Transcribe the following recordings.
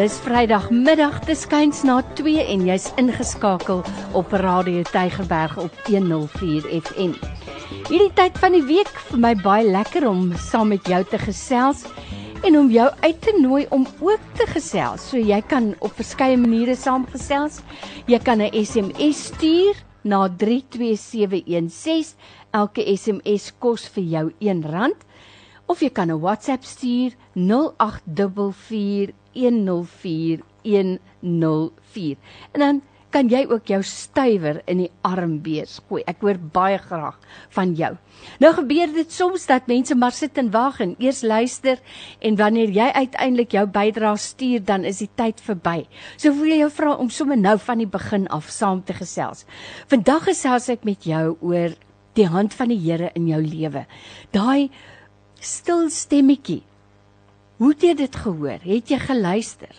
Dis Vrydagmiddag, dis skuins na 2 en jy's ingeskakel op Radio Tygerberg op 104 FM. Hierdie tyd van die week vir my baie lekker om saam met jou te gesels en om jou uit te nooi om ook te gesels. So jy kan op verskeie maniere saamgesels. Jy kan 'n SMS stuur na 32716. Elke SMS kos vir jou R1 of jy kan 'n WhatsApp stuur 0844 104104. En dan kan jy ook jou stywer in die armbees gooi. Ek hoor baie graag van jou. Nou gebeur dit soms dat mense maar sit en wag en eers luister en wanneer jy uiteindelik jou bydrae stuur, dan is die tyd verby. So wil jy jou vra om sommer nou van die begin af saam te gesels. Vandag gesels ek met jou oor die hand van die Here in jou lewe. Daai stil stemmetjie Hoe het jy dit gehoor? Het jy geluister?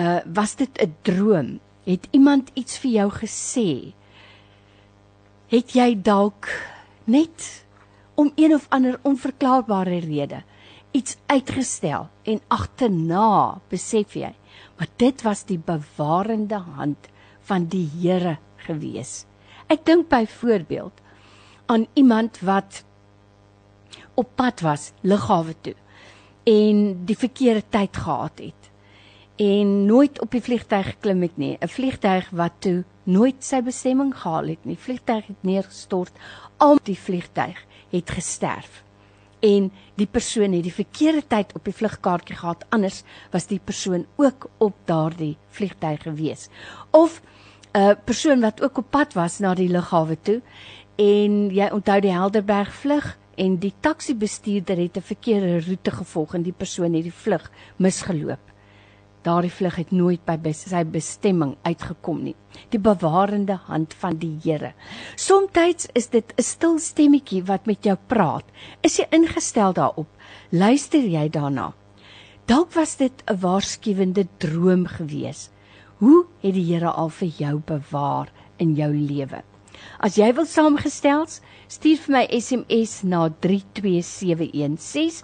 Uh was dit 'n droom? Het iemand iets vir jou gesê? Het jy dalk net om een of ander onverklaarbare rede iets uitgestel en agterna besef jy, maar dit was die bewarende hand van die Here gewees. Ek dink byvoorbeeld aan iemand wat op pad was lughawe toe en die verkeerde tyd gehad het. En nooit op die vliegtyg geklim het nie. 'n vliegtyg wat toe nooit sy bestemming gehaal het nie. Vliegtyg het neergestort. Al die vliegtyg het gesterf. En die persoon het die verkeerde tyd op die vlugkaartjie gehad. Anders was die persoon ook op daardie vliegtyg gewees. Of 'n persoon wat ook op pad was na die lughawe toe. En jy onthou die Helderberg vlug en die taxi bestuurder het 'n verkeerde roete gevolg en die persoon het die vlug misgeloop. Daardie vlug het nooit by sy bestemming uitgekom nie. Die bewarende hand van die Here. Somstyds is dit 'n stil stemmetjie wat met jou praat. Is jy ingestel daarop? Luister jy daarna? Dalk was dit 'n waarskuwende droom gewees. Hoe het die Here al vir jou bewaar in jou lewe? As jy wil saamgestels, stuur vir my SMS na 32716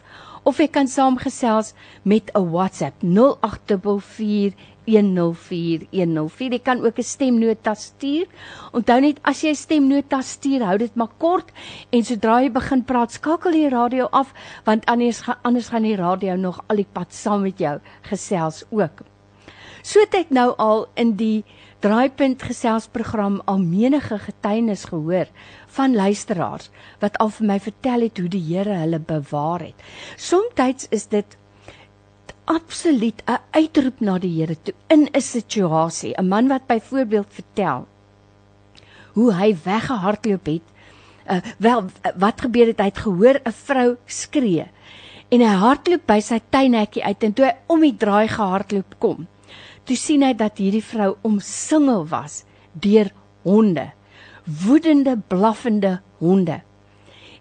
of jy kan saamgesels met 'n WhatsApp 0844 104104. Jy kan ook 'n stemnota stuur. Onthou net as jy 'n stemnota stuur, hou dit maar kort en sodra jy begin praat, skakel die radio af want anders gaan anders gaan die radio nog al die pad saam met jou gesels ook. So het ek nou al in die Draaipunt geselsprogram al menige getuienis gehoor van luisteraars wat al vir my vertel het hoe die Here hulle bewaar het. Somstyds is dit absoluut 'n uitroep na die Here toe in 'n situasie. 'n Man wat byvoorbeeld vertel hoe hy weggehardloop het. Uh, wel wat gebeur het hy het gehoor 'n vrou skree en hy hardloop by sy tuinhekkie uit en toe hy om die draai gehardloop kom toe sien hy dat hierdie vrou omsingel was deur honde, woedende, blaffende honde.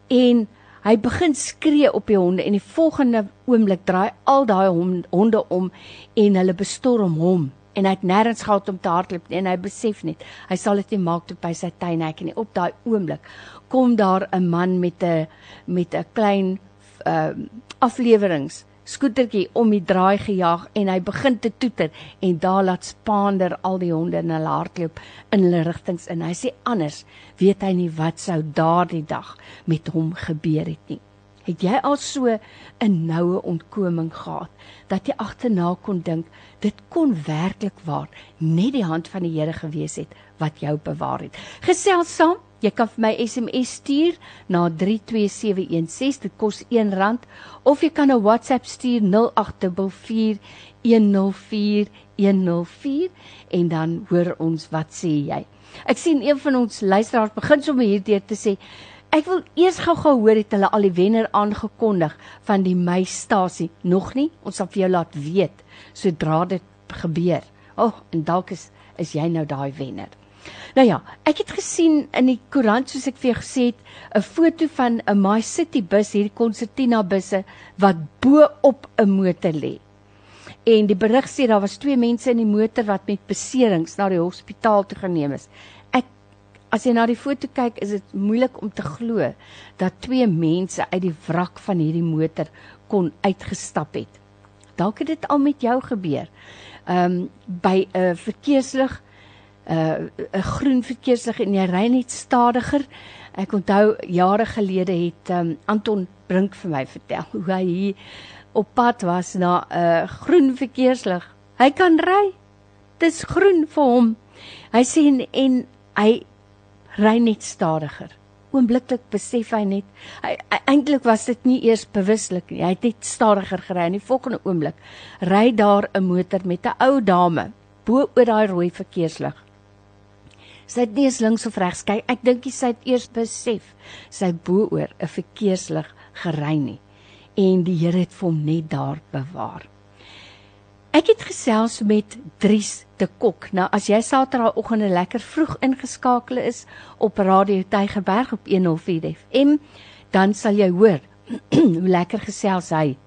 En hy begin skree op die honde en die volgende oomblik draai al daai honde om en hulle bestorm hom. En hy het nêrens gehad om te hardloop en hy besef net hy sal dit nie maak toe by sy tuinhek nie. Op daai oomblik kom daar 'n man met 'n met 'n klein uh, afleweringe skootertjie om die draai gejaag en hy begin te toeter en daar laat spaander al die honde in hulle hardloop in hulle rigtings in. Hy sê anders weet hy nie wat sou daardie dag met hom gebeur het nie. Het jy al so 'n noue ontkoming gehad dat jy agterna kon dink dit kon werklik waar net die hand van die Here gewees het wat jou bewaar het. Gesels saam Jy kan vir my SMS stuur na 32716 dit kos R1 of jy kan 'n WhatsApp stuur 0824104104 en dan hoor ons wat sê jy. Ek sien een van ons luisteraars begin sommer hierdeur te sê ek wil eers gou-gou hoor het hulle al die wenner aangekondig van die meistasie nog nie ons sal vir jou laat weet sodra dit gebeur. O, oh, en dalk is is jy nou daai wenner. Nou ja, ek het gesien in die koerant soos ek vir jou gesê het, 'n foto van 'n My City bus, hierdie Concertina busse wat bo op 'n motor lê. En die berig sê daar was twee mense in die motor wat met beserings na die hospitaal toe geneem is. Ek as jy na die foto kyk, is dit moeilik om te glo dat twee mense uit die wrak van hierdie motor kon uitgestap het. Dalk het dit al met jou gebeur. ehm um, by 'n verkeerslig 'n uh, groen verkeerslig en jy ry net stadiger. Ek onthou jare gelede het um, Anton Brink vir my vertel hoe hy op pad was na 'n uh, groen verkeerslig. Hy kan ry. Dis groen vir hom. Hy sê en, en hy ry net stadiger. Oombliklik besef hy net hy, hy eintlik was dit nie eers bewuslik nie. Hy het net stadiger gery en die volgende oomblik ry daar 'n motor met 'n ou dame bo oor daai rooi verkeerslig. Sy het nie eens links of regs kyk. Ek dink sy het eers besef sy bo oor 'n verkeerslig gery nie en die Here het hom net daar bewaar. Ek het gesels met Dries de Kok. Nou as jy Saterdagoggend lekker vroeg ingeskakel is op Radio Tygerberg op 104 FM, dan sal jy hoor hoe lekker gesels hy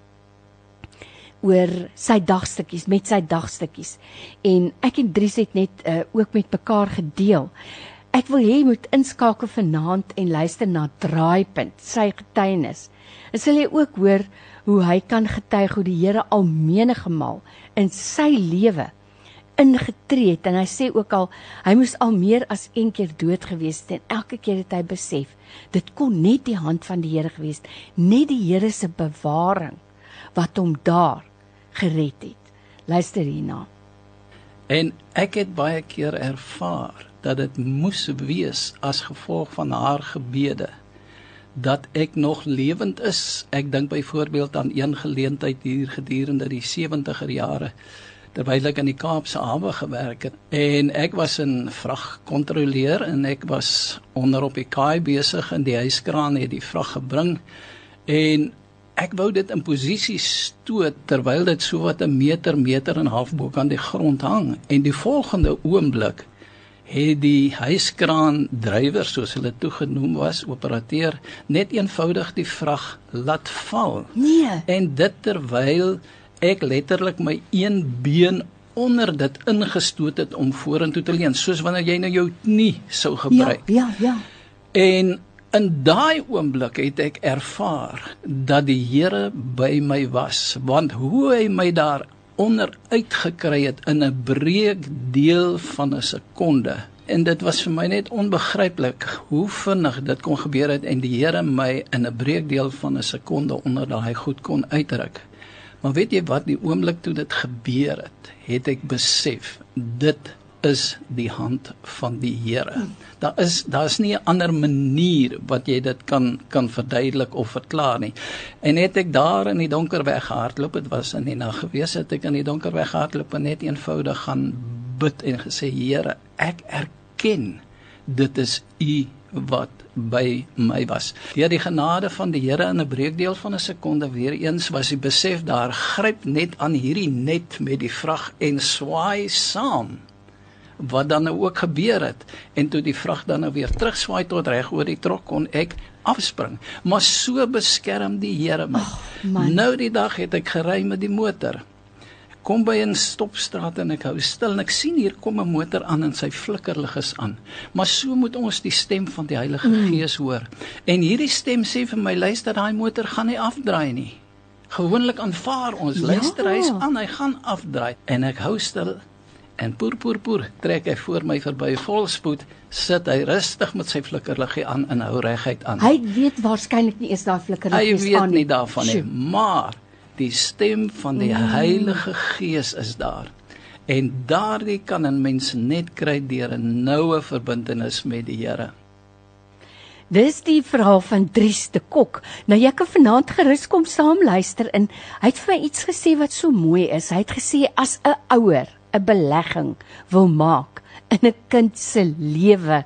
oor sy dagstukkies met sy dagstukkies. En ek en Dries het net uh, ook met mekaar gedeel. Ek wil hê jy moet inskakel vanaand en luister na Draaipunt, sy getuienis. En sal jy ook hoor hoe hy kan getuig hoe die Here al menige maal in sy lewe ingetree het en hy sê ook al hy moes al meer as een keer dood gewees het en elke keer het hy besef dit kon net die hand van die Here gewees net die Here se bewaring wat hom daar gered het. Luister hierna. En ek het baie keer ervaar dat dit moes wees as gevolg van haar gebede dat ek nog lewend is. Ek dink byvoorbeeld aan een geleentheid hier gedurende die 70er jare terwyl ek in die Kaapse hawe gewerk het. En ek was 'n vragkontroleur en ek was onder op die kaai besig en die huiskraan het die vrag gebring. En ek wou dit in posisie stoot terwyl dit so wat 'n meter meter en half bo kan die grond hang en die volgende oomblik het die huiskraan drywer soos hulle toegenoem was operateur net eenvoudig die vrag laat val. Nee. En dit terwyl ek letterlik my een been onder dit ingestoot het om vorentoe te leun soos wanneer jy nou jou knie sou gebruik. Ja, ja, ja. En in daai oomblik het ek ervaar dat die Here by my was want hoe hy my daar onder uitgekry het in 'n breek deel van 'n sekonde en dit was vir my net onbegryplik hoe vinnig dit kon gebeur het en die Here my in 'n breekdeel van 'n sekonde onder daai goed kon uitdruk. Maar weet jy wat die oomblik toe dit gebeur het, het ek besef dit is die hand van die Here. Daar is daar's nie 'n ander manier wat jy dit kan kan verduidelik of verklaar nie. En net ek daar in die donker weggehardloop, dit was in die nag gewees het ek in die donker weggehardloop en net eenvoudig gaan bid en gesê Here, ek erken dit is U wat by my was. Deur die genade van die Here in 'n breekdeel van 'n sekonde weer eens was die besef daar gryp net aan hierdie net met die vrag en swaai saam wat dan nou ook gebeur het. En toe die vrag dan nou weer terugswaai tot reg oor die trok kon ek afspring. Maar so beskerm die Here my. Oh, nou die dag het ek gery met die motor. Kom by 'n stopstraat en ek hou stil en ek sien hier kom 'n motor aan en sy flikkerlig is aan. Maar so moet ons die stem van die Heilige mm. Gees hoor. En hierdie stem sê vir my luister daai motor gaan nie afdraai nie. Gewoonlik aanvaar ons. Ja. luister hy's aan hy gaan afdraai. En ek hou stil en poer poer poer trek hy voor my verby volspoed sit hy rustig met sy flikkerliggie aan en hou reguit aan hy weet waarskynlik nie eens daai flikkerliggie aan nie hy weet nie daarvan nie maar die stem van die mm. Heilige Gees is daar en daardie kan 'n mens net kry deur 'n noue verbintenis met die Here Dis die verhaal van Dries de Kok. Nou jy kan vanaand gerus kom saam luister en hy het vir my iets gesê wat so mooi is. Hy het gesê as 'n ouer 'n belegging wil maak in 'n kind se lewe,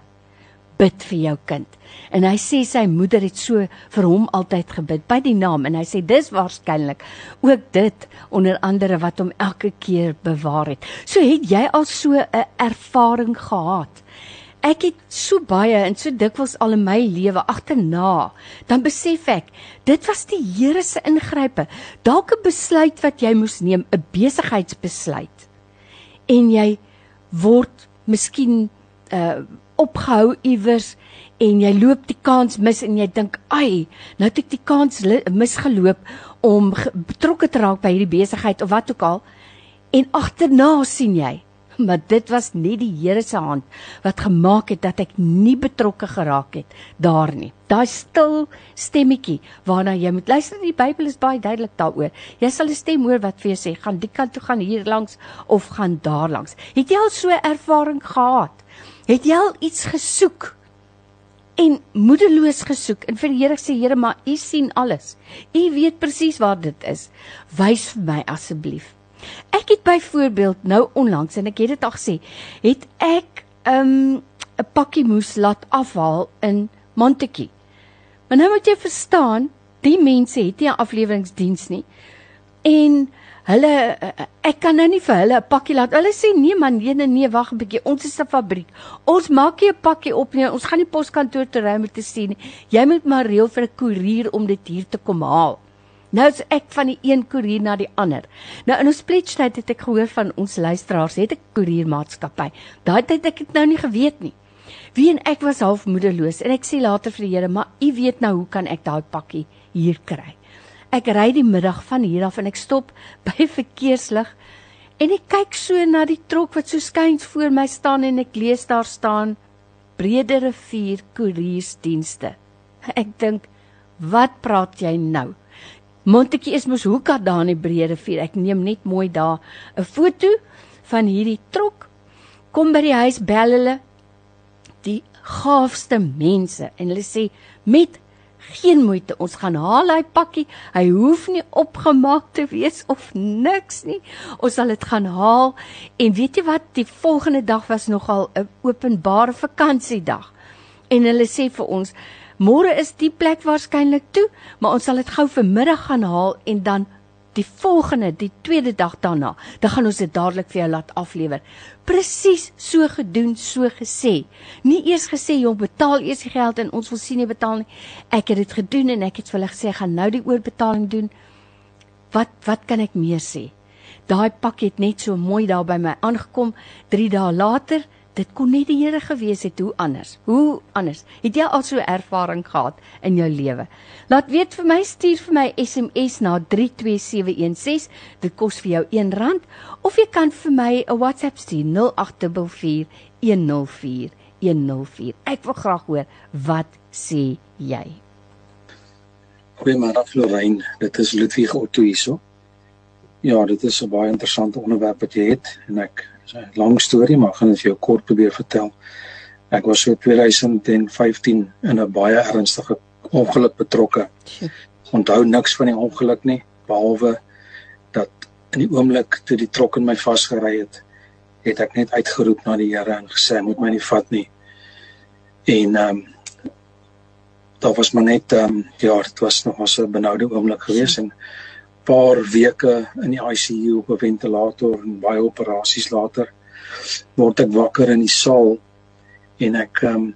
bid vir jou kind. En hy sê sy moeder het so vir hom altyd gebid by die naam en hy sê dis waarskynlik ook dit onder andere wat hom elke keer bewaar het. So het jy al so 'n ervaring gehad. Ek het so baie en so dikwels al in my lewe agterna, dan besef ek, dit was die Here se ingrype. Dalk 'n besluit wat jy moes neem, 'n besigheidsbesluit en jy word miskien uh opgehou iewers en jy loop die kans mis en jy dink ai nou het ek die kans misgeloop om betrokke te raak by hierdie besigheid of wat ook al. En agterna sien jy, maar dit was nie die Here se hand wat gemaak het dat ek nie betrokke geraak het daar nie. Daai stil stemmetjie waarna jy moet luister, die Bybel is baie duidelik daaroor. Jy sal 'n stem hoor wat vir jou sê, gaan die kant toe gaan hier langs of gaan daar langs. Het jy al so ervaring gehad? Het jy al iets gesoek? en moedeloos gesoek en vir die Here sê Here maar u sien alles. U weet presies waar dit is. Wys vir my asseblief. Ek het byvoorbeeld nou onlangs en ek het dit al gesê, het ek 'n um, pakkie moes laat afhaal in Montetjie. Maar nou moet jy verstaan, die mense het nie 'n afleweringsdiens nie. En hulle ek kan nou nie vir hulle 'n pakkie laat. Hulle sê nee man, nee nee, nee wag 'n bietjie. Ons is 'n fabriek. Ons maak nie 'n pakkie op nie. Ons gaan nie poskantoor toe ry om te sien nie. Jy moet maar reël vir 'n koerier om dit hier te kom haal. Nou is ek van die een koerier na die ander. Nou in ons splitstyd het ek gehoor van ons luisteraars het 'n koeriermaatskappy. Daai tyd ek het nou nie geweet nie. Wie en ek was half moedeloos en ek sê later vir die Here, maar u weet nou hoe kan ek daai pakkie hier kry? Ek ry die middag van hier af en ek stop by verkeerslig en ek kyk so na die trok wat so skuins voor my staan en ek lees daar staan Brede Rivier Koeriersdienste. Ek dink, wat praat jy nou? Montetjie is mos hoeka daar in die Breë Rivier. Ek neem net mooi daar 'n foto van hierdie trok. Kom by die huis bel hulle die gaafste mense en hulle sê met geen moeite ons gaan haal hy pakkie. Hy hoef nie opgemaak te wees of niks nie. Ons sal dit gaan haal en weet jy wat die volgende dag was nogal 'n openbare vakansiedag. En hulle sê vir ons Môre is die plek waarskynlik toe, maar ons sal dit gou vanmiddag gaan haal en dan die volgende, die tweede dag daarna, dan gaan ons dit dadelik vir jou laat aflewer. Presies so gedoen, so gesê. Nie eers gesê jy betaal eers die geld en ons wil sien jy betaal nie. Ek het dit gedoen en ek het vir hulle gesê gaan nou die oorbetaling doen. Wat wat kan ek meer sê? Daai pakket net so mooi daar by my aangekom 3 dae later dit kon net die Here gewees het hoe anders. Hoe anders? Het jy al so ervaring gehad in jou lewe? Laat weet vir my, stuur vir my SMS na 32716. Dit kos vir jou R1 of jy kan vir my 'n WhatsApp stuur 0844104104. Ek wil graag hoor wat sê jy? Goeiemôre Florijn, dit is Ludwig Otto hierso. Ja, dit is 'n baie interessante onderwerp wat jy het en ek Dis 'n lang storie, maar ek gaan dit vir jou kort probeer vertel. Ek was so 2015 in 'n baie ernstige ongeluk betrokke. Onthou niks van die ongeluk nie, behalwe dat in die oomblik toe die trok in my vasgery het, het ek net uitgeroep na die Here en gesê, "Moet my nie vat nie." En ehm um, daar was maar net ehm um, ja, dit was nog 'n benoude oomblik geweest en paar weke in die ICU op 'n ventilator en baie operasies later word ek wakker in die saal en ek um,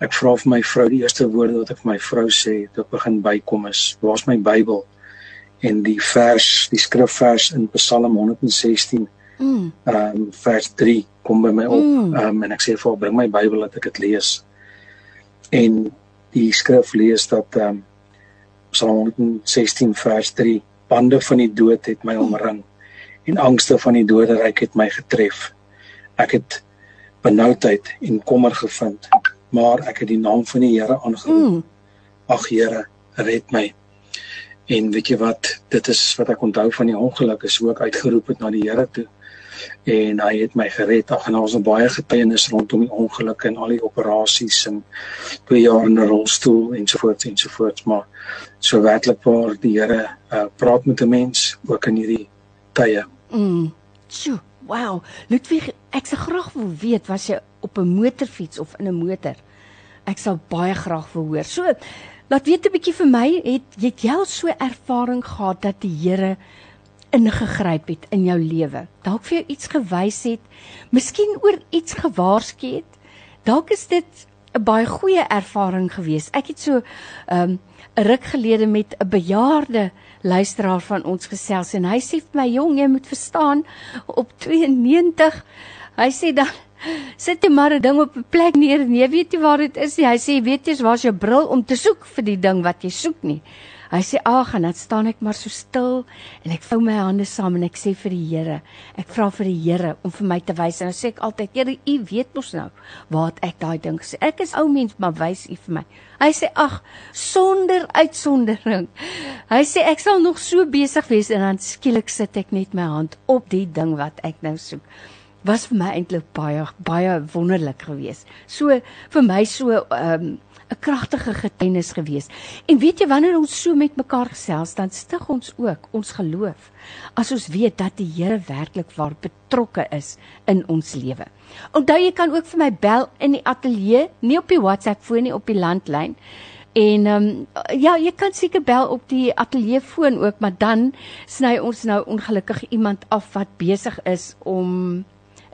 ek vra vir my vrou die eerste woorde wat ek vir my vrou sê toe ek begin bykom is waar's my Bybel en die vers die skrifvers in Psalm 116 mm. um, vers 3 kom by my op mm. um, en ek sê vir haar bring my Bybel dat ek dit lees en die skrif lees dat um, Psalm 116 vers 3 bande van die dood het my omring en angste van die doderyk het my getref. Ek het benoudheid en kommer gevind, maar ek het die naam van die Here aangeroep. Mm. Ag Here, red my. En weet jy wat, dit is wat ek onthou van die ongeluk, is hoe ek uitgeroep het na die Here toe en hy het my gered. Ag en ons het baie getuienis rondom die ongeluk en al die operasies en twee jaar in 'n rolstoel ensovoorts ensovoorts, maar so werklik waar die Here uh, praat met 'n mens ook in hierdie tye. Mm. Sjoe, wow. Ludwig, ek se graag wil weet was jy op 'n motorfiets of in 'n motor? Ek sal baie graag wil hoor. So, laat weet 'n bietjie vir my, het het jy al so ervaring gehad dat die Here ingegryp het in jou lewe. Dalk vir jou iets gewys het, miskien oor iets gewaarsku het. Dalk is dit 'n baie goeie ervaring gewees. Ek het so 'n um, ruk gelede met 'n bejaarde luisteraar van ons gesels en hy sê vir my jong, jy moet verstaan op 92. Hy sê dan sit jy maar 'n ding op 'n plek neer en jy weet nie waar dit is nie. Hy sê weet jy, waar's jou bril om te soek vir die ding wat jy soek nie. Hy sê ag en dan staan ek maar so stil en ek vou my hande saam en ek sê vir die Here, ek vra vir die Here om vir my te wys en dan sê ek altyd, Here, U weet mos nou wat ek daai ding sê. Ek is ou mens, maar wys U vir my. Hy sê ag, sonder uitsondering. Hy sê ek sal nog so besig wees en dan skielik sit ek net my hand op die ding wat ek nou soek was vir my eintlik baie baie wonderlik geweest. So vir my so 'n um, 'n kragtige getuienis geweest. En weet jy wanneer ons so met mekaar gesels, dan stig ons ook ons geloof as ons weet dat die Here werklik waar betrokke is in ons lewe. Onthou jy kan ook vir my bel in die ateljee, nie op die WhatsApp foon nie, op die landlyn. En ehm um, ja, jy kan seker bel op die ateljee foon ook, maar dan sny ons nou ongelukkig iemand af wat besig is om 'n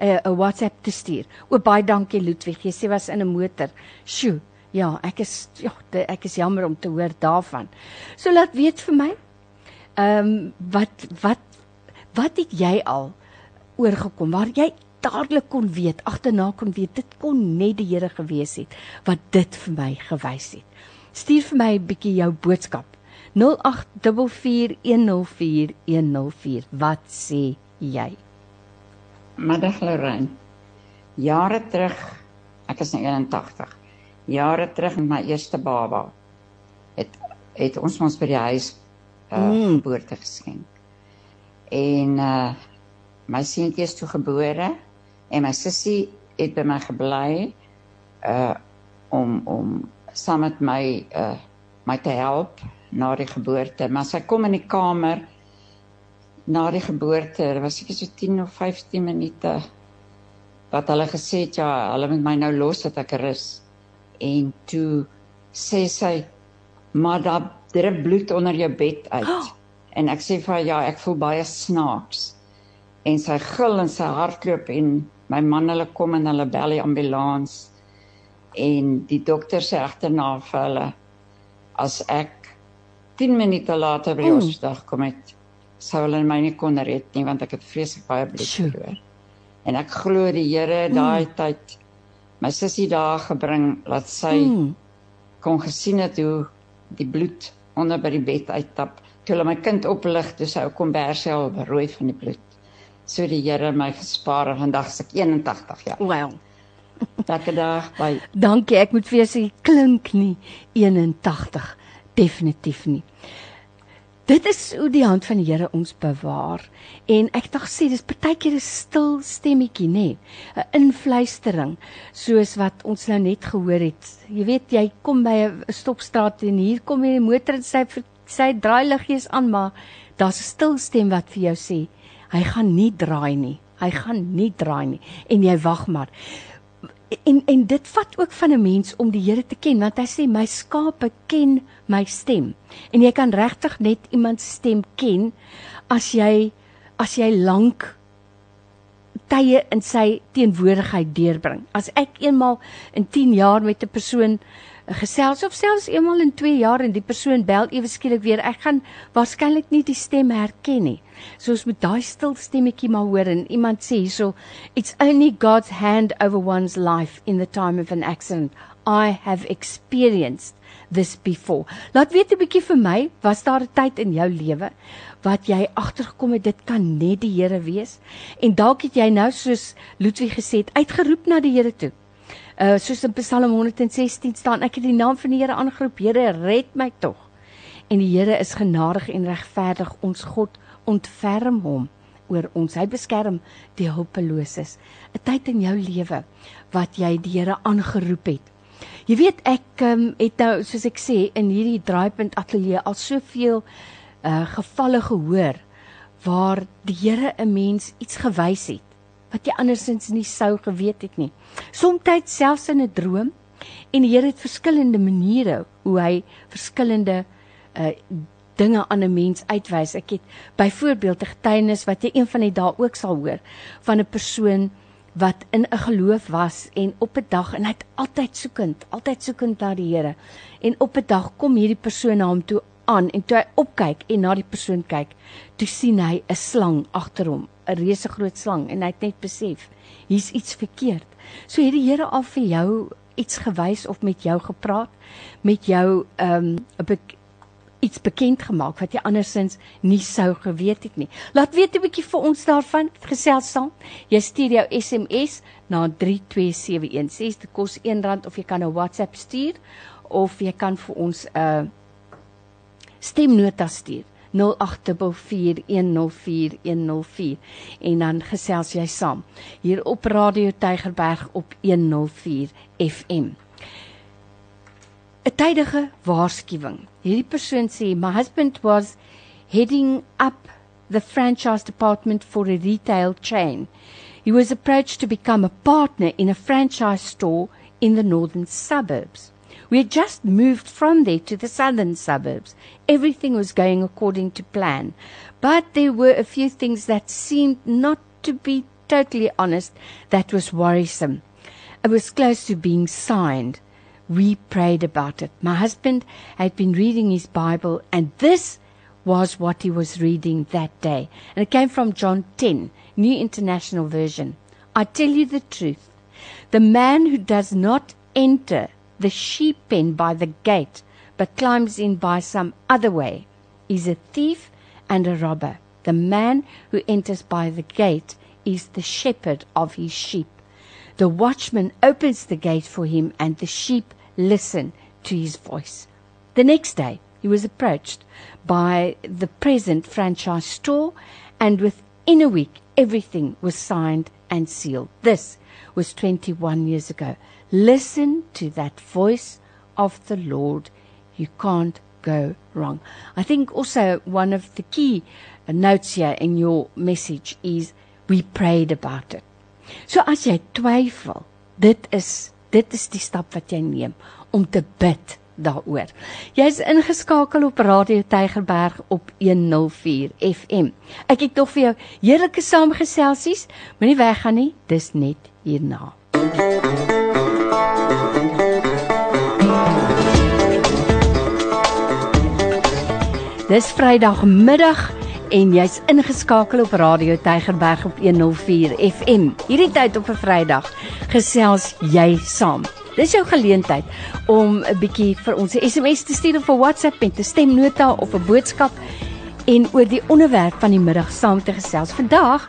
uh, 'n WhatsApp te stuur. O baie dankie Ludwig. Jy sê was in 'n motor. Sjoe. Ja, ek is ja, ek is jammer om te hoor daarvan. So laat weet vir my. Ehm um, wat wat wat het jy al oorgekom waar jy dadelik kon weet, agterna kon weet dit kon net die Here gewees het wat dit vir my gewys het. Stuur vir my 'n bietjie jou boodskap. 0844104104. Wat sê jy? Middag Lorraine. Jare terug, ek is nou 81. Jare terug met my eerste baba het het ons ons by die huis uh mm. geboorte geskenk. En uh my seentjie is toe gebore en my sussie het by my gebly uh om om saam met my uh my te help na die geboorte, maar sy kom in die kamer na die geboorte, dit was seker so 10 of 15 minute wat hulle gesê het ja, hulle moet my nou los dat ek rus. En toe sê sy maar daar drip bloed onder jou bed uit. Oh. En ek sê vir haar ja, ek voel baie snaaks. En sy gil en sy hardloop en my man hulle kom en hulle bel die ambulans. En die dokter sê agterna vir hulle as ek 10 minute later by die mm. hospitaal kom het sou hulle my nie kon red nie want ek het vreeslik baie bloed verloor. En ek glo die Here daai mm. tyd my sussie daar gebring laat sy mm. kon gesien het hoe die bloed onder by die bed uittap. Toe hulle my kind oplig, toe sy kom bersel rooi van die bloed. So die Here my gespaar en vandag is ek 81 jaar. Wow. Dankie dag by. Dankie, ek moet vir jou sê klink nie 81 definitief nie. Dit is hoe die hand van die Here ons bewaar. En ek dink sê dis partykeer 'n stil stemmetjie, nê? 'n Invluistering, soos wat ons nou net gehoor het. Jy weet, jy kom by 'n stopstraat en hier kom jy 'n motor en sy sy draai liggies aan, maar daar's 'n stil stem wat vir jou sê, hy gaan nie draai nie. Hy gaan nie draai nie en jy wag maar en en dit vat ook van 'n mens om die Here te ken want hy sê my skape ken my stem. En jy kan regtig net iemand se stem ken as jy as jy lank tye in sy teenwoordigheid deurbring. As ek eenmal in 10 jaar met 'n persoon gesels of selfs eenmal in 2 jaar en die persoon bel ewe skielik weer. Ek gaan waarskynlik nie die stem herken nie. Soos met daai stil stemmetjie maar hoor en iemand sê hierso it's only God's hand over one's life in the time of an accident. I have experienced this before. Laat weet 'n bietjie vir my was daar 'n tyd in jou lewe wat jy agtergekom het dit kan net die Here wees? En dalk het jy nou soos Ludwig gesê het uitgeroep na die Here toe uh soos in Psalm 116 staan ek het die naam van die Here aangeroep Here red my tog en die Here is genadig en regverdig ons God ontferm hom oor ons. Hy beskerm die hulpeloses. 'n Tyd in jou lewe wat jy die Here aangeroep het. Jy weet ek um, het nou soos ek sê in hierdie draaipunt ateljee al soveel uh gevalle gehoor waar die Here 'n mens iets gewys het wat jy andersins nie sou geweet het nie. Somstyds selfs in 'n droom en die Here het verskillende maniere hoe hy verskillende uh dinge aan 'n mens uitwys. Ek het byvoorbeeld 'n getuienis wat jy een van die dae ook sal hoor van 'n persoon wat in 'n geloof was en op 'n dag en hy't altyd soekend, altyd soekend na die Here. En op 'n dag kom hierdie persoon na hom toe aan en toe hy opkyk en na die persoon kyk, toe sien hy 'n slang agter hom, 'n reuse groot slang en hy het net besef, hier's iets verkeerd. So het die Here al vir jou iets gewys of met jou gepraat, met jou ehm um, 'n iets bekend gemaak wat jy andersins nie sou geweet het nie. Laat weet 'n bietjie vir ons daarvan, gesels saam. Jy stuur jou SMS na 32716. Dit kos R1 of jy kan 'n WhatsApp stuur of jy kan vir ons 'n uh, stemnota stuur. 0844104104 en dan gesels jy saam hier op Radio Tygerberg op 104 FM. 'n Tydige waarskuwing. Hierdie persoon sê my husband was heading up the franchise department for a retail chain. He was approached to become a partner in a franchise store in the northern suburbs. We had just moved from there to the southern suburbs. Everything was going according to plan. But there were a few things that seemed not to be totally honest that was worrisome. It was close to being signed. We prayed about it. My husband had been reading his Bible, and this was what he was reading that day. And it came from John 10, New International Version. I tell you the truth. The man who does not enter the sheep pen by the gate, but climbs in by some other way, is a thief and a robber. The man who enters by the gate is the shepherd of his sheep. The watchman opens the gate for him, and the sheep listen to his voice. The next day, he was approached by the present franchise store, and within a week, everything was signed and sealed. This was 21 years ago. Listen to that voice of the Lord. You can't go wrong. I think also one of the key notes here in your message is we prayed about it. So as jy twyfel, dit is dit is die stap wat jy neem om te bid daaroor. Jy's ingeskakel op Radio Tygerberg op 104 FM. Ek het nog vir jou heerlike saamgeselsies, moenie weggaan nie, dis net hierna. Dis Vrydagmiddag en jy's ingeskakel op Radio Tygerberg op 104 FM. Hierdie tyd op 'n Vrydag gesels jy saam. Dis jou geleentheid om 'n bietjie vir ons 'n SMS te stuur of 'n WhatsApp met 'n stemnota of 'n boodskap en oor die onderwerp van die middag saam te gesels. Vandag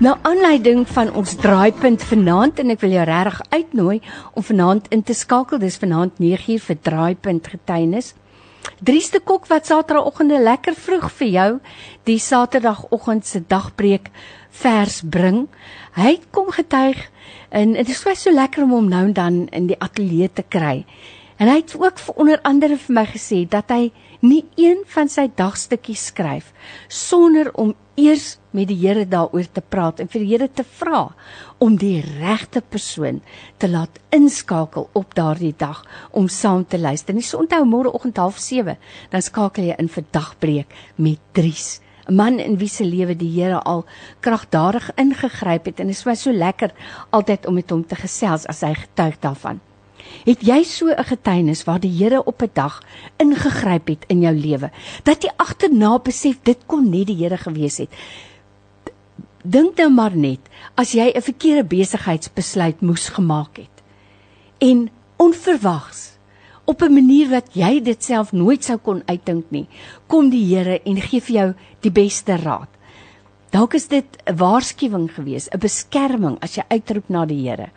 Nou aanleiding van ons draaipunt vanaand en ek wil jou regtig uitnooi om vanaand in te skakel. Dis vanaand 9uur vir draaipunt getuienis. Dries de Kok wat Saterdagoggende lekker vroeg vir jou die Saterdagoggend se dagbreek vers bring. Hy kom getuig en dit is so lekker om hom nou en dan in die ateljee te kry. En hy het ook vir onder andere vir my gesê dat hy nie een van sy dagstukkies skryf sonder om eers met die Here daaroor te praat en vir die Here te vra om die regte persoon te laat inskakel op daardie dag om saam te luister. Net so onthou môreoggend 07:30 dan skakel jy in vir dagbreek met Dries. 'n Man in wie se lewe die Here al kragtadig ingegryp het en dit is my so lekker altyd om met hom te gesels as hy getuig daarvan. Het jy so 'n getuienis waar die Here op 'n dag ingegryp het in jou lewe dat jy agterna besef dit kon net die Here gewees het? Dink nou maar net as jy 'n verkeerde besigheidsbesluit moes gemaak het en onverwags op 'n manier wat jy dit self nooit sou kon uitdink nie, kom die Here en gee vir jou die beste raad. Dalk is dit 'n waarskuwing gewees, 'n beskerming as jy uitroep na die Here.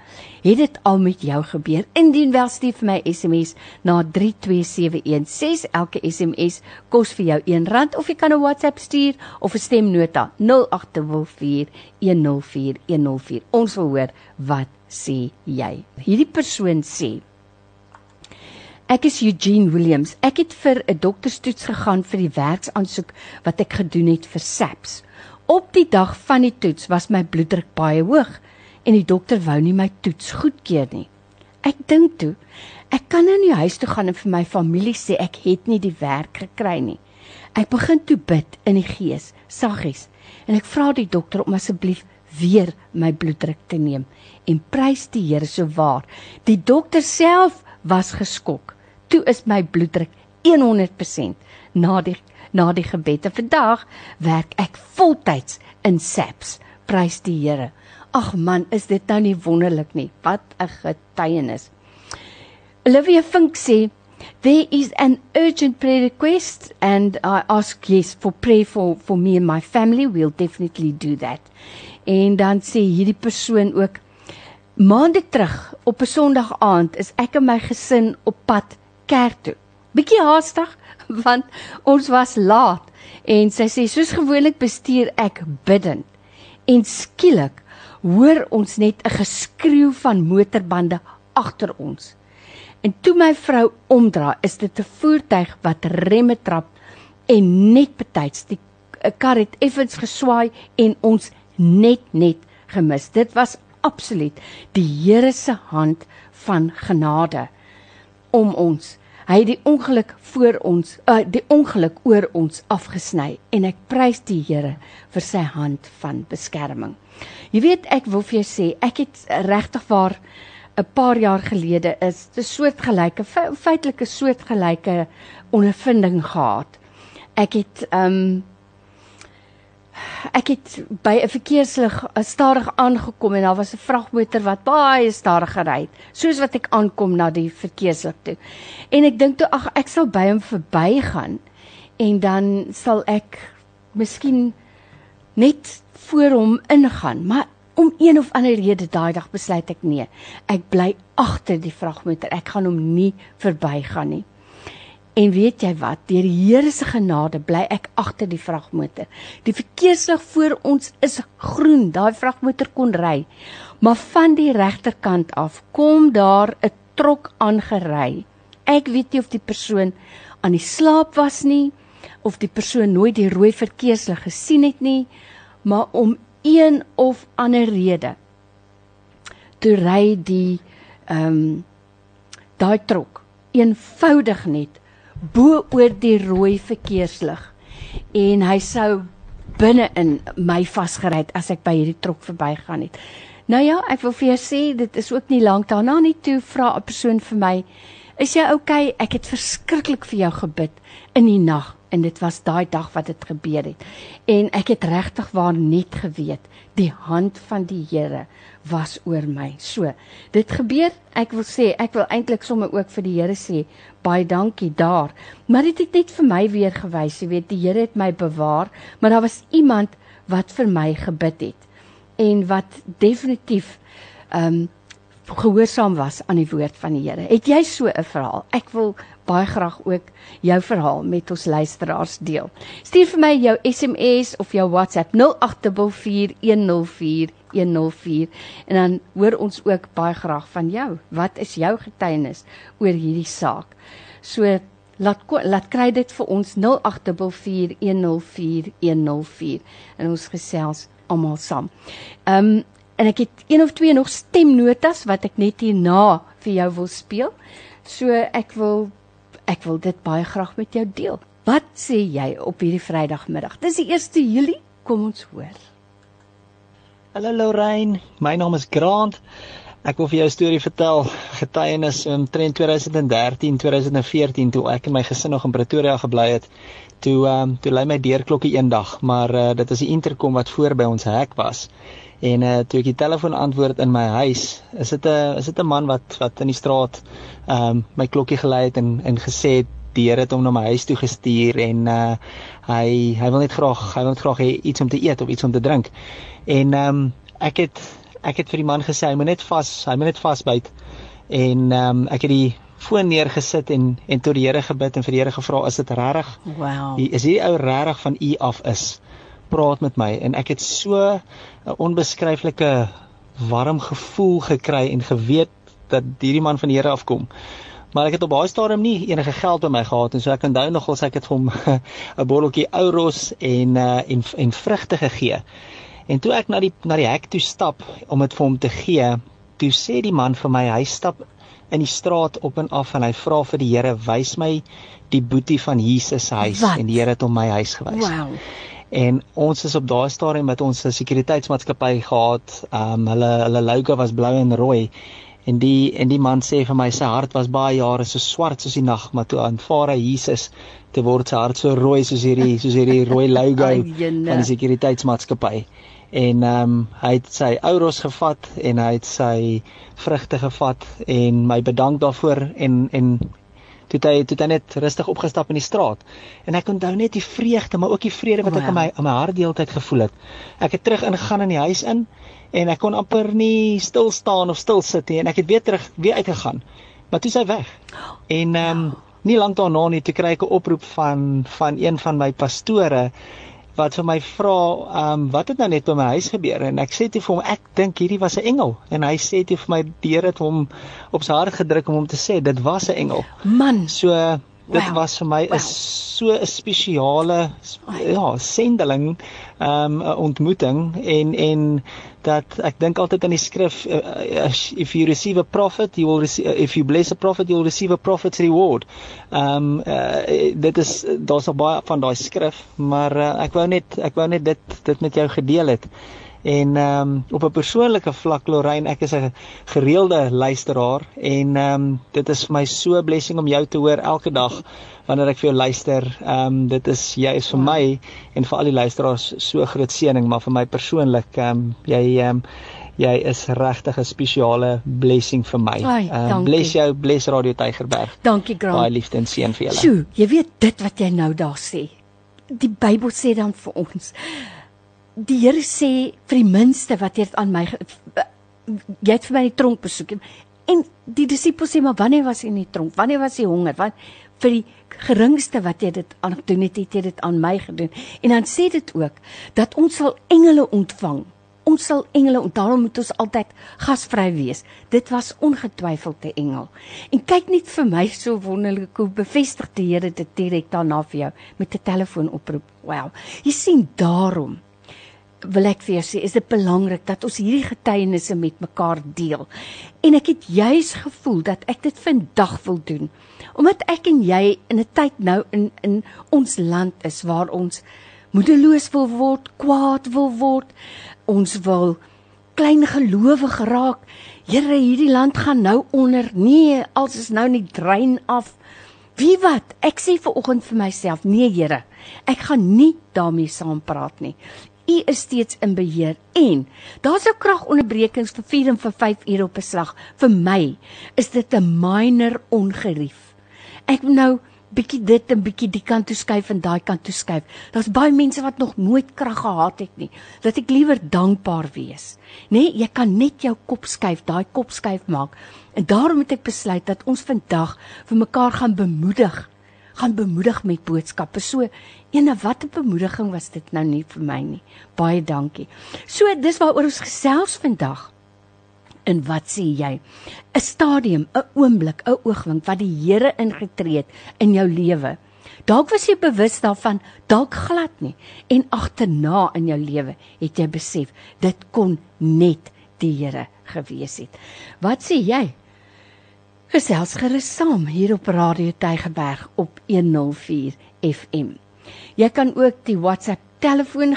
Het dit al met jou gebeur? Indien wel stuur vir my SMS na 32716. Elke SMS kos vir jou R1 of jy kan 'n WhatsApp stuur of 'n stemnota 0824104104. Ons wil hoor wat sê jy. Hierdie persoon sê Ek is Eugene Williams. Ek het vir 'n dokterstoets gegaan vir die werksaansoek wat ek gedoen het vir SAPS. Op die dag van die toets was my bloeddruk baie hoog en die dokter wou nie my toets goedkeur nie. Ek dink toe, ek kan nou nie huis toe gaan en vir my familie sê ek het nie die werk gekry nie. Ek begin toe bid in die gees, saggies, en ek vra die dokter om asseblief weer my bloeddruk te neem en prys die Here so waar. Die dokter self was geskok. Toe is my bloeddruk 100% na die na die gebede. Vandag werk ek voltyds in SAPS. Prys die Here. Ag man, is dit nou nie wonderlik nie? Wat 'n getuienis. Olivia Fink sê There is an urgent prayer request and I ask yes for prayer for for me and my family. We'll definitely do that. En dan sê hierdie persoon ook maande terug op 'n Sondag aand is ek en my gesin op pad kerk toe. Bietjie haastig want ons was laat en sy sê soos gewoonlik bestuur ek bidend. En skielik hoor ons net 'n geskreeu van motorbande agter ons. En toe my vrou omdraai, is dit 'n voertuig wat remme trap en net betyds die kar het effens geswaai en ons net net gemis. Dit was absoluut die Here se hand van genade om ons. Hy het die ongeluk voor ons, uh, die ongeluk oor ons afgesny en ek prys die Here vir sy hand van beskerming. Jy weet ek wil vir jou sê, ek het regtig waar 'n paar jaar gelede is 'n soortgelyke feitelike soortgelyke ondervinding gehad. Ek het ehm um, ek het by 'n verkeerslig stadig aangekom en daar was 'n vragmotor wat baie stadig gery het, soos wat ek aankom na die verkeerslig toe. En ek dink toe ag ek sal by hom verbygaan en dan sal ek miskien net voor hom ingaan, maar om een of ander rede daai dag besluit ek nee. Ek bly agter die vragmotor. Ek gaan hom nie verbygaan nie. En weet jy wat? Deur die Here se genade bly ek agter die vragmotor. Die verkeerslig voor ons is groen. Daai vragmotor kon ry. Maar van die regterkant af kom daar 'n trok aangery. Ek weet nie of die persoon aan die slaap was nie of die persoon nooit die rooi verkeerslig gesien het nie, maar om een of ander rede toe ry die ehm um, daai trok eenvoudig net bo oor die rooi verkeerslig en hy sou binne in my vasgery as ek by hierdie trok verbygaan het. Nou ja, ek wil vir jou sê dit is ook nie lank daarna nie toe vra 'n persoon vir my, "Is jy oukei? Okay? Ek het verskriklik vir jou gebid in die nag en dit was daai dag wat dit gebeur het. En ek het regtig waar net geweet die hand van die Here was oor my. So, dit gebeur, ek wil sê, ek wil eintlik sommer ook vir die Here sê baie dankie daar. Maar dit het net vir my weer gewys, jy weet, die Here het my bewaar, maar daar was iemand wat vir my gebid het en wat definitief ehm um, gehoorsaam was aan die woord van die Here. Het jy so 'n verhaal? Ek wil baie graag ook jou verhaal met ons luisteraars deel. Stuur vir my jou SMS of jou WhatsApp 0824104104 en dan hoor ons ook baie graag van jou. Wat is jou getuienis oor hierdie saak? So laat laat kry dit vir ons 0824104104 en ons gesels almal saam. Ehm um, en ek het een of twee nog stemnotas wat ek net hierna vir jou wil speel. So ek wil ek wil dit baie graag met jou deel. Wat sê jy op hierdie Vrydagmiddag? Dis die 1 Julie, kom ons hoor. Hallo Lorraine, my naam is Grant. Ek wil vir jou 'n storie vertel, getuienis in 2013, 2014 toe ek en my gesin nog in Pretoria gebly het. Toe ehm um, toe lei my deurklokkie eendag, maar uh, dit was die interkom wat voor by ons hek was. En uh toe ek die telefoon antwoord in my huis, is dit 'n is dit 'n man wat wat in die straat ehm um, my klokkie gelei het en en gesê het die Here het hom na my huis toe gestuur en uh hy hy wil net graag hy wil net graag hê iets om te eet of iets om te drink. En ehm um, ek het ek het vir die man gesê hy moet net vas hy moet net vasbyt. En ehm um, ek het die foon neergesit en en tot die Here gebid en vir die Here gevra is dit regtig? Wow. Is hierdie ou regtig van u af is? praat met my en ek het so 'n onbeskryflike warm gevoel gekry en geweet dat hierdie man van die Here afkom. Maar ek het op baie stadium nie enige geld by my gehad en so ek onthou nog ons ek het hom 'n botteltjie Ouros en uh, en en vrugte gegee. En toe ek na die na die hek toe stap om dit vir hom te gee, toe sê die man vir my hy stap in die straat op en af en hy vra vir die Here wys my die boetie van Jesus se huis Wat? en die Here het hom my huis gewys. Wow. En ons is op daai stadium met ons sekuriteitsmaatskappy gehad. Ehm um, hulle hulle logo was blou en rooi. En die en die man sê vir my sy hart was baie jare so swart soos die nag, maar toe aanvaar hy Jesus te word sy hart so rooi soos hierdie soos hierdie rooi logo van die sekuriteitsmaatskappy. En ehm um, hy het sy ouros gevat en hy het sy vrugte gevat en my bedank daarvoor en en toe hy toe hy net rustig opgestap in die straat. En ek onthou net die vreugde, maar ook die vrede wat ek in my in my hart deeltyd gevoel het. Ek het terug ingegaan in die huis in en ek kon amper nie stil staan of stil sit nie en ek het weer terug weer uitgegaan. Maar toe is hy weg. En ehm um, nie lank daarna nie toe kry ek 'n oproep van van een van my pastore wat vir my vra, ehm um, wat het nou net by my huis gebeur en ek sê toe vir hom ek dink hierdie was 'n engel en hy sê toe vir my die Here het hom op sy hart gedruk om hom te sê dit was 'n engel. Man, so dit wow. was vir my 'n wow. so 'n spesiale ja, sendeling, ehm um, 'n ontmoeting en en dat ek dink altyd aan die skrif uh, if you receive a prophet you will receive uh, if you bless a prophet you will receive a prophet's reward. Ehm um, uh, dit is daar's nog baie van daai skrif, maar uh, ek wou net ek wou net dit dit met jou gedeel het. En ehm um, op 'n persoonlike vlak Lorraine, ek is 'n gereelde luisteraar en ehm um, dit is vir my so 'n blessing om jou te hoor elke dag wanneer ek vir jou luister. Ehm um, dit is jy is vir my en vir al die luisteraars so groot seëning, maar vir my persoonlik ehm um, jy ehm um, jy is regtig 'n spesiale blessing vir my. Ehm um, bless jou, bless Radio Tygerberg. Dankie Grant. Baie liefde en seën vir julle. Sjoe, jy weet dit wat jy nou daar sê. Die Bybel sê dan vir ons die Here sê vir die minste wat jy aan my jy het vir my die tronk besoek en die disippels sê maar wanneer was jy in die tronk wanneer was jy honger want vir die geringste wat jy dit aan doen het het jy dit aan my gedoen. En dan sê dit ook dat ons sal engele ontvang. Ons sal engele en daarom moet ons altyd gasvry wees. Dit was ongetwyfeld 'n engel. En kyk net vir my so wonderlik hoe bevestig die Here dit direk daarna vir jou met 'n telefoonoproep wow. Jy sien daarom wil ek vir jou sê, is dit belangrik dat ons hierdie getuienisse met mekaar deel. En ek het juis gevoel dat ek dit vandag wil doen. Omdat ek en jy in 'n tyd nou in in ons land is waar ons moedeloos wil word, kwaad wil word, ons wil klein gelowig raak. Here, hierdie land gaan nou onder. Nee, als is nou nie drein af. Wie wat? Ek sê vir oggend vir myself, nee Here, ek gaan nie daarmee saam praat nie. U is steeds in beheer en daar's nou kragonderbrekings vir 4 en vir 5 ure op 'n slag. Vir my is dit 'n minor ongerief. Ek nou bietjie dit en bietjie die kant toe skuif en daai kant toe skuif. Daar's baie mense wat nog nooit krag gehad het nie. Dat ek liewer dankbaar wees. Nê, nee, jy kan net jou kop skuif, daai kop skuif maak. En daarom het ek besluit dat ons vandag vir mekaar gaan bemoedig gaan bemoedig met boodskappe. So ene wat 'n bemoediging was dit nou nie vir my nie. Baie dankie. So dis waaroor ons gesels vandag. En wat sê jy? 'n Stadium, 'n oomblik, 'n oogwink wat die Here ingetree het in jou lewe. Dalk was jy bewus daarvan, dalk glad nie. En agterna in jou lewe het jy besef dit kon net die Here gewees het. Wat sê jy? Gesels gerus saam hier op Radio Tygerberg op 104 FM. Jy kan ook die WhatsApp telefoon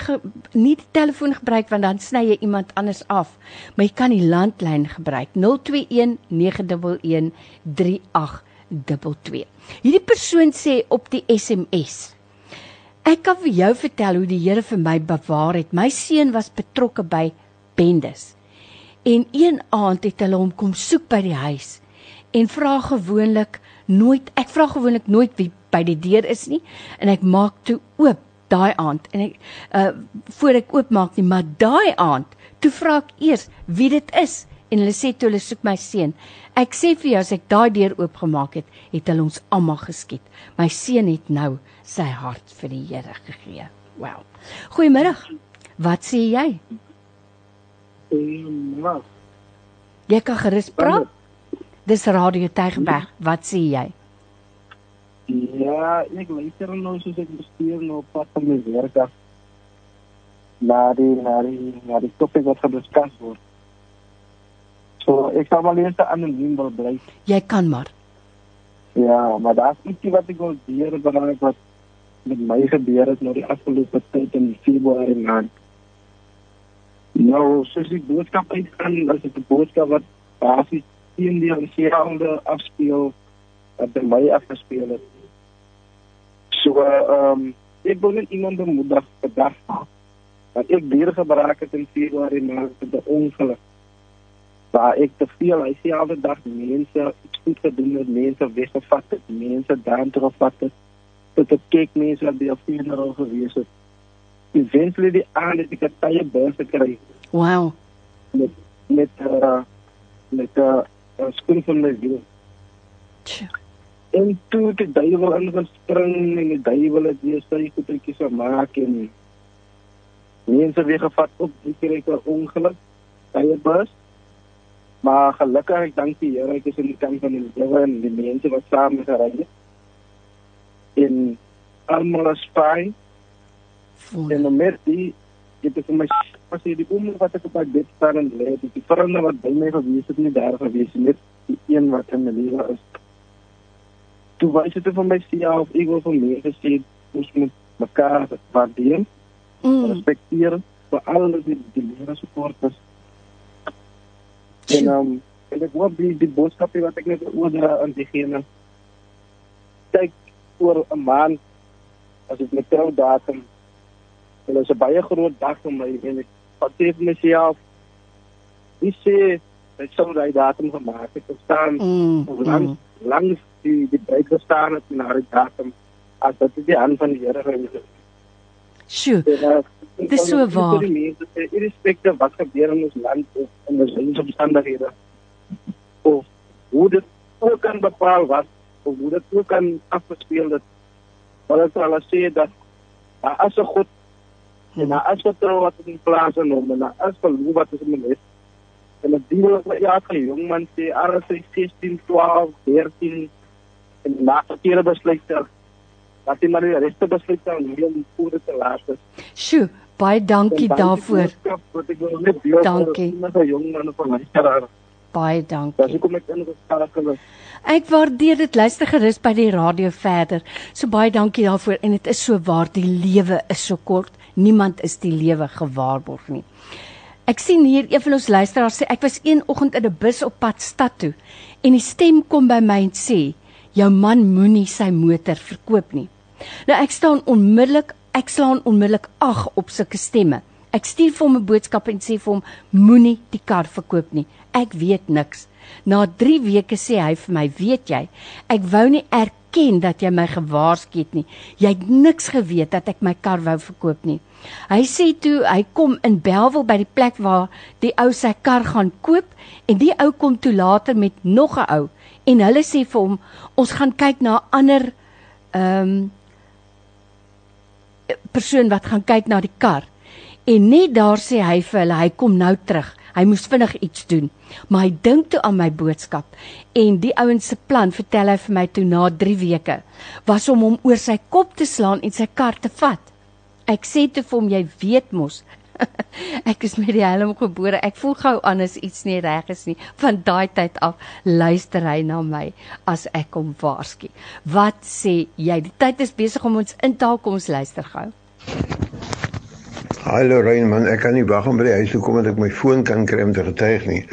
nie die telefoon gebruik want dan sny jy iemand anders af, maar jy kan die landlyn gebruik 021 911 3822. Hierdie persoon sê op die SMS Ek kan vir jou vertel hoe die Here vir my bewaar het. My seun was betrokke by bendes. En een aand het hulle hom kom soek by die huis en vra gewoonlik nooit ek vra gewoonlik nooit wie by die deur is nie en ek maak toe oop daai aand en ek uh voor ek oopmaak nie maar daai aand toe vra ek eers wie dit is en hulle sê toe hulle soek my seun. Ek sê vir jou as ek daai deur oopgemaak het het hulle ons almal geskiet. My seun het nou sy hart vir die Here gegee. Wow. Goeiemiddag. Wat sê jy? Goeiemiddag. Jy kan gerus praat. Dis Radio Tygerberg. Wat sê jy? Ja, ek luister nou soos ek bestuur nou pad van my werk af. Maar die maar die maar die topik wat gediskus word. So, ek sal maar net anoniem wil bly. Jy kan maar. Ja, maar daar's ietsie wat ek wil deur belangrijk wat met my gebeur het nou die afgelope tyd in Februarie maand. Nou, soos die boodskap uitgaan, as dit 'n boodskap wat basies teen die Algerande afspeel wat by my afgespeel het. So ehm um, ek wil net iemand bemoedig vandag dat ek weer gebruik het in Februarie maand met 'n ongeluk. waar ek te veel hy sê elke dag mense goed gedoen het, mense weggevat het, mense daan teruggevat het. Tot op kyk mense wat by 'n funeral gewees het. Eventually die aand het ek 'n tye bus gekry Wow. met met uh, met 'n uh, uh, skoen van my wiel. En toe het die duiwel ingespring en die duiwel het weer sy goedetjies gemaak en mense weer gevat op die kerke ongeluk by 'n bus. Maar gelukkig ek dank die Here ek is in die kant van die lewe en die mense wat saam met gery het. En almal is fyn en dan met die dit is my as jy die oomblik wat ek op my bed staan en lê, die vriende wat by my gewees het nie daar gewees nie, net die een wat in my lewe is. Toe wys dit vir my sien of ek wil van mense sê ons moet mekaar waardeer, Mm. respekteer vir alles die die lewe support is. En um, en ek hoop die die boodskap wat ek net oordra aan diegene kyk oor 'n maand as ek met trou datum Dit is 'n baie groot dag vir my en ek wat sê vir myself wie sê ek sou daai datum gemaak het staan Mm. langs mm. langs die die breek gestaan het na die datum as dit die hand van die Here gewees het. Sjoe. En, uh, Dit is so waar. vir die mense sê, Irrespectief wat gebeur in ons land of in ons lewensomstandighede of hoe dit ook kan bepaal was of hoe dit ook kan afgespeel. Maar ek sal sê dat daar as 'n God en daar is vertroue wat in plaas in hom en daar is geloof wat is in hom is. En dit dien ook ja vir jong man sê is 16, 12, 13 en na verkeerde besluite dat jy maar die regte besluit sal neem voor dit te laat is. Sjoe. Baie dankie En dan die daarvoor. wat Dankie. Met 'n jong man van karaar. Baie Dis dankie. hoekom ek in geskakel is. Ek waardeer dit. Luister gerus by die radio verder. So baie dankie daarvoor en dit is so waar die lewe is so kort. Niemand is die lewe gewaarborg nie. Ek sien hier een van ons luisteraars sê ek was een oggend in 'n bus op pad stad toe en die stem kom by my en sê jou man moenie sy motor verkoop nie. Nou ek staan onmiddellik, ek slaan onmiddellik ag op sulke stemme. Ek stuur vir hom 'n boodskap en sê vir hom moenie die kar verkoop nie. Ek weet niks. Na 3 weke sê hy vir my, "Weet jy, ek wou nie erken dat jy my gewaarsku het nie. Jy het niks geweet dat ek my kar wou verkoop nie." Hy sê toe hy kom in Belwel by die plek waar die ou sy kar gaan koop en die ou kom toe later met nog 'n ou en hulle sê vir hom, "Ons gaan kyk na 'n ander ehm um, persoon wat gaan kyk na die kar. En net daar sê hy vir hulle hy kom nou terug. Hy moes vinnig iets doen. Maar hy dink toe aan my boodskap en die ouens se plan vertel hy vir my toe na 3 weke was om hom oor sy kop te slaan en sy kar te vat. Ek sê toe vir hom jy weet mos ek is met die helm gebore. Ek voel gou aan as iets nie reg is nie. Van daai tyd af luister hy na my as ek hom waarsku. Wat sê jy? Die tyd is besig om ons in te haal. Kom ons luister gou. Hallo Rein man, ek kan nie wag om by die huis toe kom dat ek my foon kan kry om te getuig nie.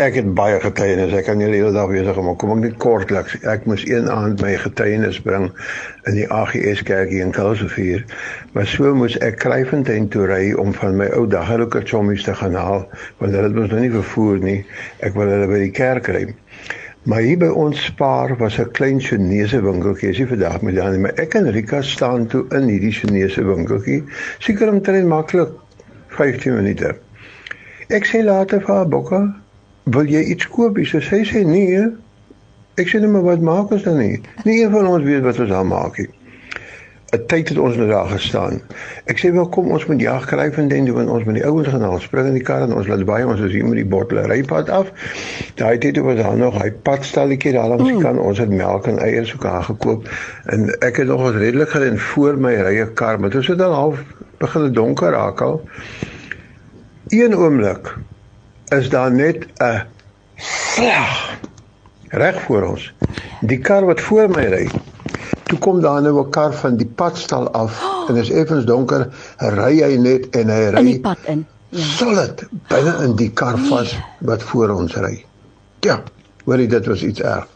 Ek het baie getuienis. Ek kan julle hele dag besig om kom ek net kortliks. Ek moes een aand my getuienis bring in die AGS kerk hier in Kuilsrivier. Maar so moes ek Kryfontein toe ry om van my ou daggelike chommies te gaan haal want hulle het ons nog nie vervoer nie. Ek wil hulle by die kerk ry. Maar hier by ons spaar was 'n klein Chinese winkeltjie. Is nie vandag met dan nie, maar ek en Rika staan toe in hierdie Chinese winkeltjie. Seker omtrent maklik 15 minute. Ek sê later vir haar Bokka, "Wil jy iets koop?" Sy sê sê nee. Ek sê net maar wat maak ons dan nie? Nie een van ons weet wat ons aan maak nie. 'n Tyd het ons nou daar gestaan. Ek sê wel kom ons moet jag kry van den doen ons met die ouens gaan haal spring in die kar en ons laat baie ons is hier met die bottelerypad af. Daai tyd was daar nog hy padstalletjie daar langs die kant. Ons het melk en eiers ook daar gekoop en ek het nog wat redelik gerin voor my rye kar, maar dit was dan half begin donker raak al. Een oomblik is daar net 'n slag reg voor ons. Die kar wat voor my ry. Toe kom daar nou 'n kar van die padstal af en dit is effens donker, ry hy net en hy In ry die pad in. Ja. solid binne in die kar vas wat voor ons ry. Ja, hoorie dit was iets erg.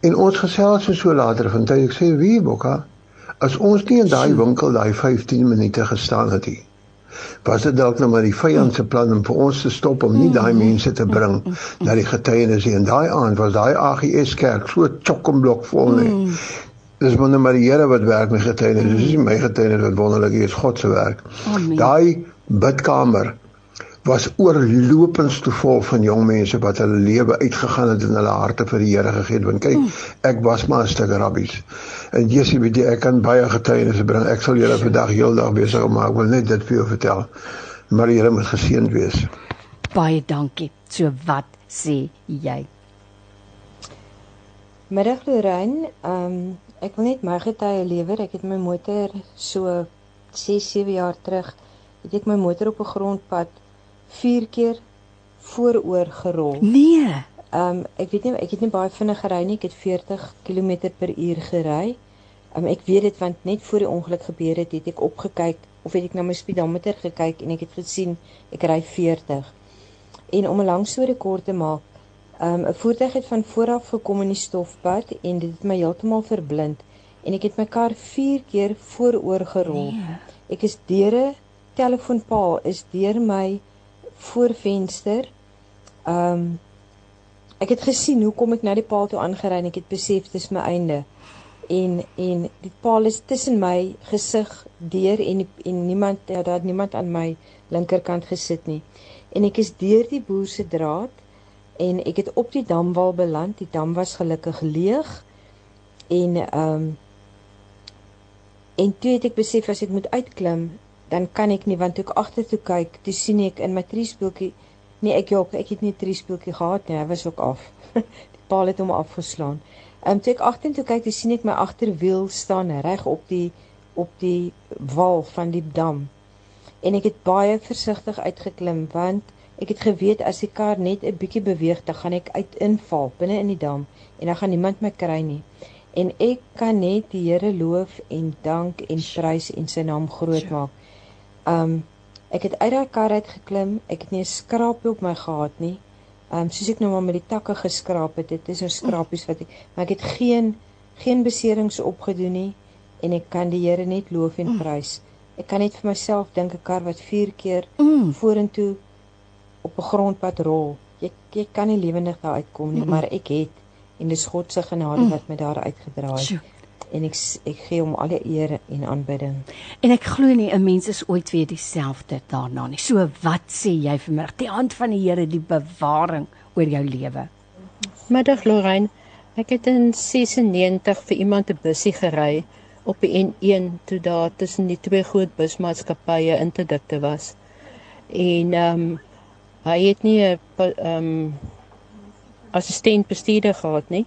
En ons gesels so, so later van tyd ek sê wie Bokka, as ons nie in daai winkel daai 15 minute gestaan het nie. Was dit dalk nou maar die vyand se plan om vir ons te stop om nie daai mense te bring na die getuienis nie. En daai aand was daai AGS kerk so chokkomblok vol nie. Dis wonder maar die Here wat werk met getuienis. Dis nie my getuienis wat wonderlik is, God se werk. Amen. Daai bidkamer was oorlopends te vol van jong mense wat hulle lewe uitgegaan het en hulle harte vir die Here gegee het. Want kyk, ek was maar 'n stuk rabbies. En Jessie weet jy, ek kan baie getuienisse bring. Ek sal julle vandag heeldag besig maak. Ek wil net dit vir jou vertel. Maar die Here moet geseënd wees. Baie dankie. So wat sê jy? Middag Lorraine, ehm um, ek wil net my getuie lewer. Ek het my motor so 6, 7 jaar terug het ek my motor op 'n grondpad 4 keer vooroor gerol. Nee. Ehm um, ek weet nie ek het nie baie vinnig gery nie. Ek het 40 km per uur gery. Ehm um, ek weet dit want net voor die ongeluk gebeur het, het ek opgekyk of het ek na my speedometer gekyk en ek het gesien ek ry 40. En om 'n lang storie kort te maak, ehm um, 'n voertuig het van voor af gekom in die stofpad en dit het my heeltemal verblind en ek het my kar 4 keer vooroor gerol. Nee. Ek is deur 'n telefoonpaal is deur my voorvenster. Ehm um, ek het gesien hoe kom ek na die paal toe aangery en ek het besef dis my einde. En en die paal is tussen my gesig deur en en niemand ja, daar het niemand aan my linkerkant gesit nie. En ek is deur die boer se draad en ek het op die damwal beland. Die dam was gelukkig leeg. En ehm um, en toe het ek besef as ek moet uitklim, dan kan ek nie want toe ek agtertoe kyk, toe sien ek in my triespeeltjie nee, ek jok, ek het nie triespeeltjie gehad nie, hy was ook af. die paal het hom afgeslaan. Ehm um, toe ek agtertoe kyk, toe sien ek my agterwiel staan reg op die op die wal van die dam. En ek het baie versigtig uitgeklim want ek het geweet as die kar net 'n bietjie beweeg, dan gaan ek uit inval binne in die dam en dan gaan niemand my kry nie. En ek kan net die Here loof en dank en prys en sy naam groot maak. Um ek het uit daai kar uit geklim. Ek het nie 'n skraapie op my gehad nie. Um soos ek nou maar met die takke geskraap het. Dit is nou skrapies wat ek maar ek het geen geen beserings opgedoen nie en ek kan die Here net loof en prys. Ek kan net vir myself dink 'n kar wat 4 keer Mm. vorentoe op 'n grondpad rol. Jy jy kan nie lewendig daar uitkom nie, Mm-mm. maar ek het en dis God se genade Mm. wat my daar uitgedra het. Sjoe. En ek ek gee hom alle eer en aanbidding. En ek glo nie 'n mens is ooit weer dieselfde daarna nie. So wat sê jy vanmiddag? Die hand van die Here, die bewaring oor jou lewe. Middag Lorraine. Ek het in 96 vir iemand 'n bussie gery op die N1 toe daar tussen die twee groot busmaatskappye interdikte was. En ehm um, hy het nie 'n ehm um, assistent bestuurder gehad nie.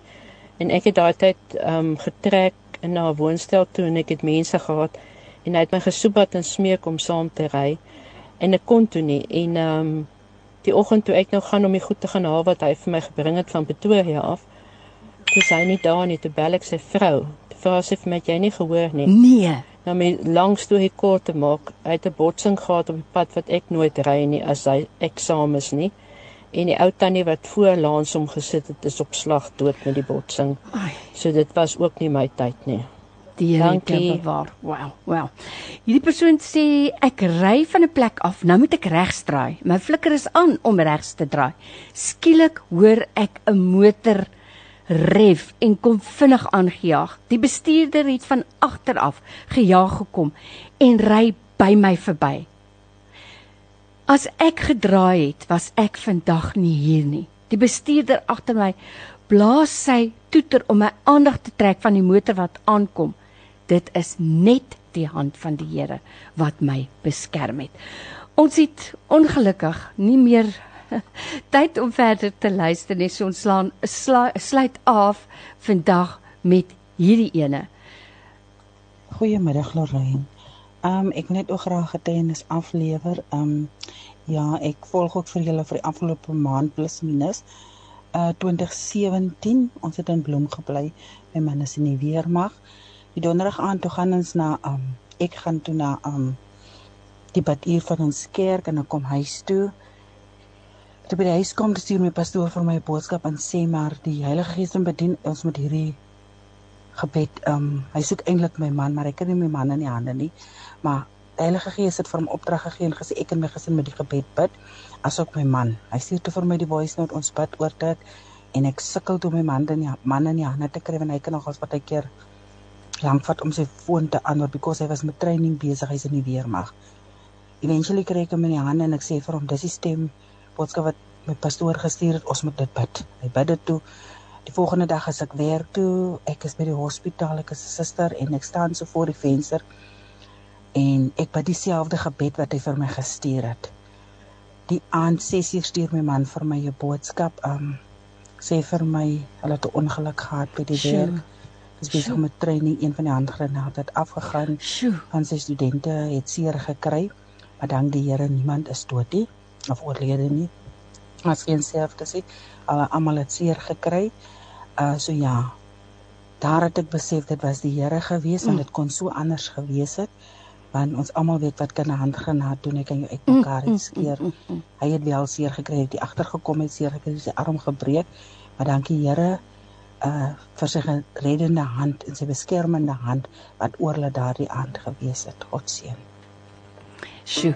En ek het daai tyd ehm um, getrek in na woonstel toe en ek het mense gehad en hy het my gesoebat en smeek om saam te ry en ek kon toe nie en ehm um, die oggend toe ek nou gaan om die goed te gaan haal wat hy vir my gebring het van Pretoria af. Toe sy nie daar nie, toe bel ek sy vrou. Toe vra sy vir my, "Het jy nie gehoor nie?" Nee. Nou my lang storie kort te maak, hy het 'n botsing gehad op die pad wat ek nooit ry nie as hy eksamens nie. En die ou tannie wat voor langs hom gesit het, is op slag dood met die botsing. Ai, So dit was ook nie my tyd nie. die Dankie. bewaar. Wow, wow. Hierdie persoon sê ek ry van 'n plek af, nou moet ek regs draai. My flikker is aan om regs te draai. Skielik hoor ek 'n motor ref en kom vinnig aangejaag. Die bestuurder het van agter af gejaag gekom en ry by my verby. As ek gedraai het, was ek vandag nie hier nie. Die bestuurder agter my blaas sy toeter om my aandag te trek van die motor wat aankom. Dit is net die hand van die Here wat my beskerm het. Ons het ongelukkig nie meer tyd om verder te luister nie. So ons slaan sla, sluit af vandag met hierdie ene. Goeiemiddag Lorraine. Um ek wil net ook graag getuienis aflewer. Um ja, ek volg ook vir julle vir die afgelope maand plus minus. Uh 2017, ons het in Bloem gebly. My man is in die weermag. Die donderdag aand toe gaan ons na um ek gaan toe na um die baduur van ons kerk en dan kom huis toe. Toe by die huis kom, stuur my pastoor vir my 'n boodskap en sê maar die Heilige Gees hom bedien ons met hierdie gebed. Ehm um, hy soek eintlik my man, maar ek kan nie my man in die hande nie. Maar die Heilige Gees het vir hom opdrag gegee en gesê ek en my gesin met die gebed bid asook my man. Hy stuur toe vir my die voice note ons bid oor dit en ek sukkel toe my man in die man in die hande te kry want hy kan nogals baie keer lank vat om sy foon te antwoord because hy was met training besig hy's in die weermag. Eventually kry ek hom in die hande en ek sê vir hom dis die stem boodskap wat my pastoor gestuur het ons moet dit bid. Hy bid dit toe. Die volgende dag as ek werk toe, ek is by die hospitaal, ek is 'n suster en ek staan so voor die venster en ek bid dieselfde gebed wat hy vir my gestuur het. Die aand 6uur stuur my man vir my 'n boodskap, um sê vir my hulle het 'n ongeluk gehad by die werk. Dis besig met training, een van die handgranate het afgegaan. Van sy studente het seer gekry, maar dank die Here niemand is dood nie of oorlede nie. As geen self te sê, hulle almal het seer gekry. Uh so ja. Daar het ek besef dit was die Here gewees en dit kon so anders gewees het want ons almal weet wat kan 'n handgranaat doen, hy kan jou uitmekaar skeer. Hy het wel seer gekry, het die agtergekom het seer gekry, sy arm gebreek. Maar dankie Here uh vir sy reddende hand en sy beskermende hand wat oor hulle daardie aand gewees het. God seën. Sjoe.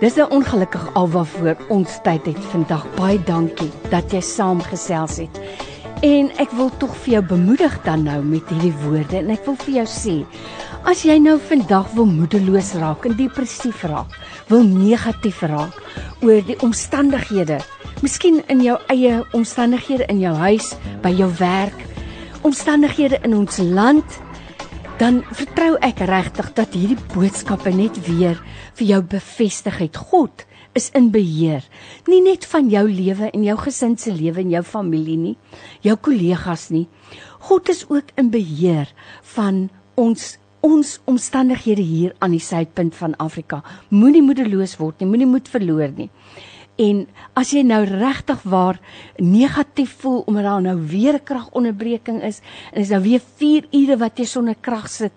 Dis 'n ongelukkig alwaarvoor ons tyd het vandag. Baie dankie dat jy saamgesels het. En ek wil tog vir jou bemoedig dan nou met hierdie woorde en ek wil vir jou sê as jy nou vandag wil moedeloos raak en depressief raak, wil negatief raak oor die omstandighede, miskien in jou eie omstandighede in jou huis, by jou werk, omstandighede in ons land, dan vertrou ek regtig dat hierdie boodskappe net weer vir jou bevestig het. God is in beheer. Nie net van jou lewe en jou gesin se lewe en jou familie nie, jou kollegas nie. God is ook in beheer van ons ons omstandighede hier aan die suidpunt van Afrika. Moenie moedeloos word nie, moenie moed verloor nie. En as jy nou regtig waar negatief voel omdat daar nou weer 'n kragonderbreking is en is nou weer 4 ure wat jy sonder krag sit,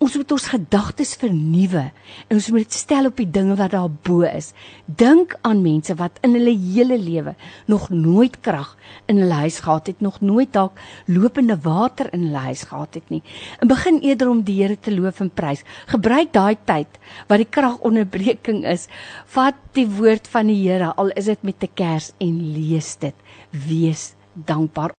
ons moet ons gedagtes vernuwe en ons moet stel op die dinge wat daar bo is. Dink aan mense wat in hulle hele lewe nog nooit krag in hulle huis gehad het, nog nooit dalk lopende water in hulle huis gehad het nie. En begin eerder om die Here te loof en prys. Gebruik daai tyd wat die kragonderbreking is. Vat die woord van die Here al is dit met 'n kers en lees dit. Wees dankbaar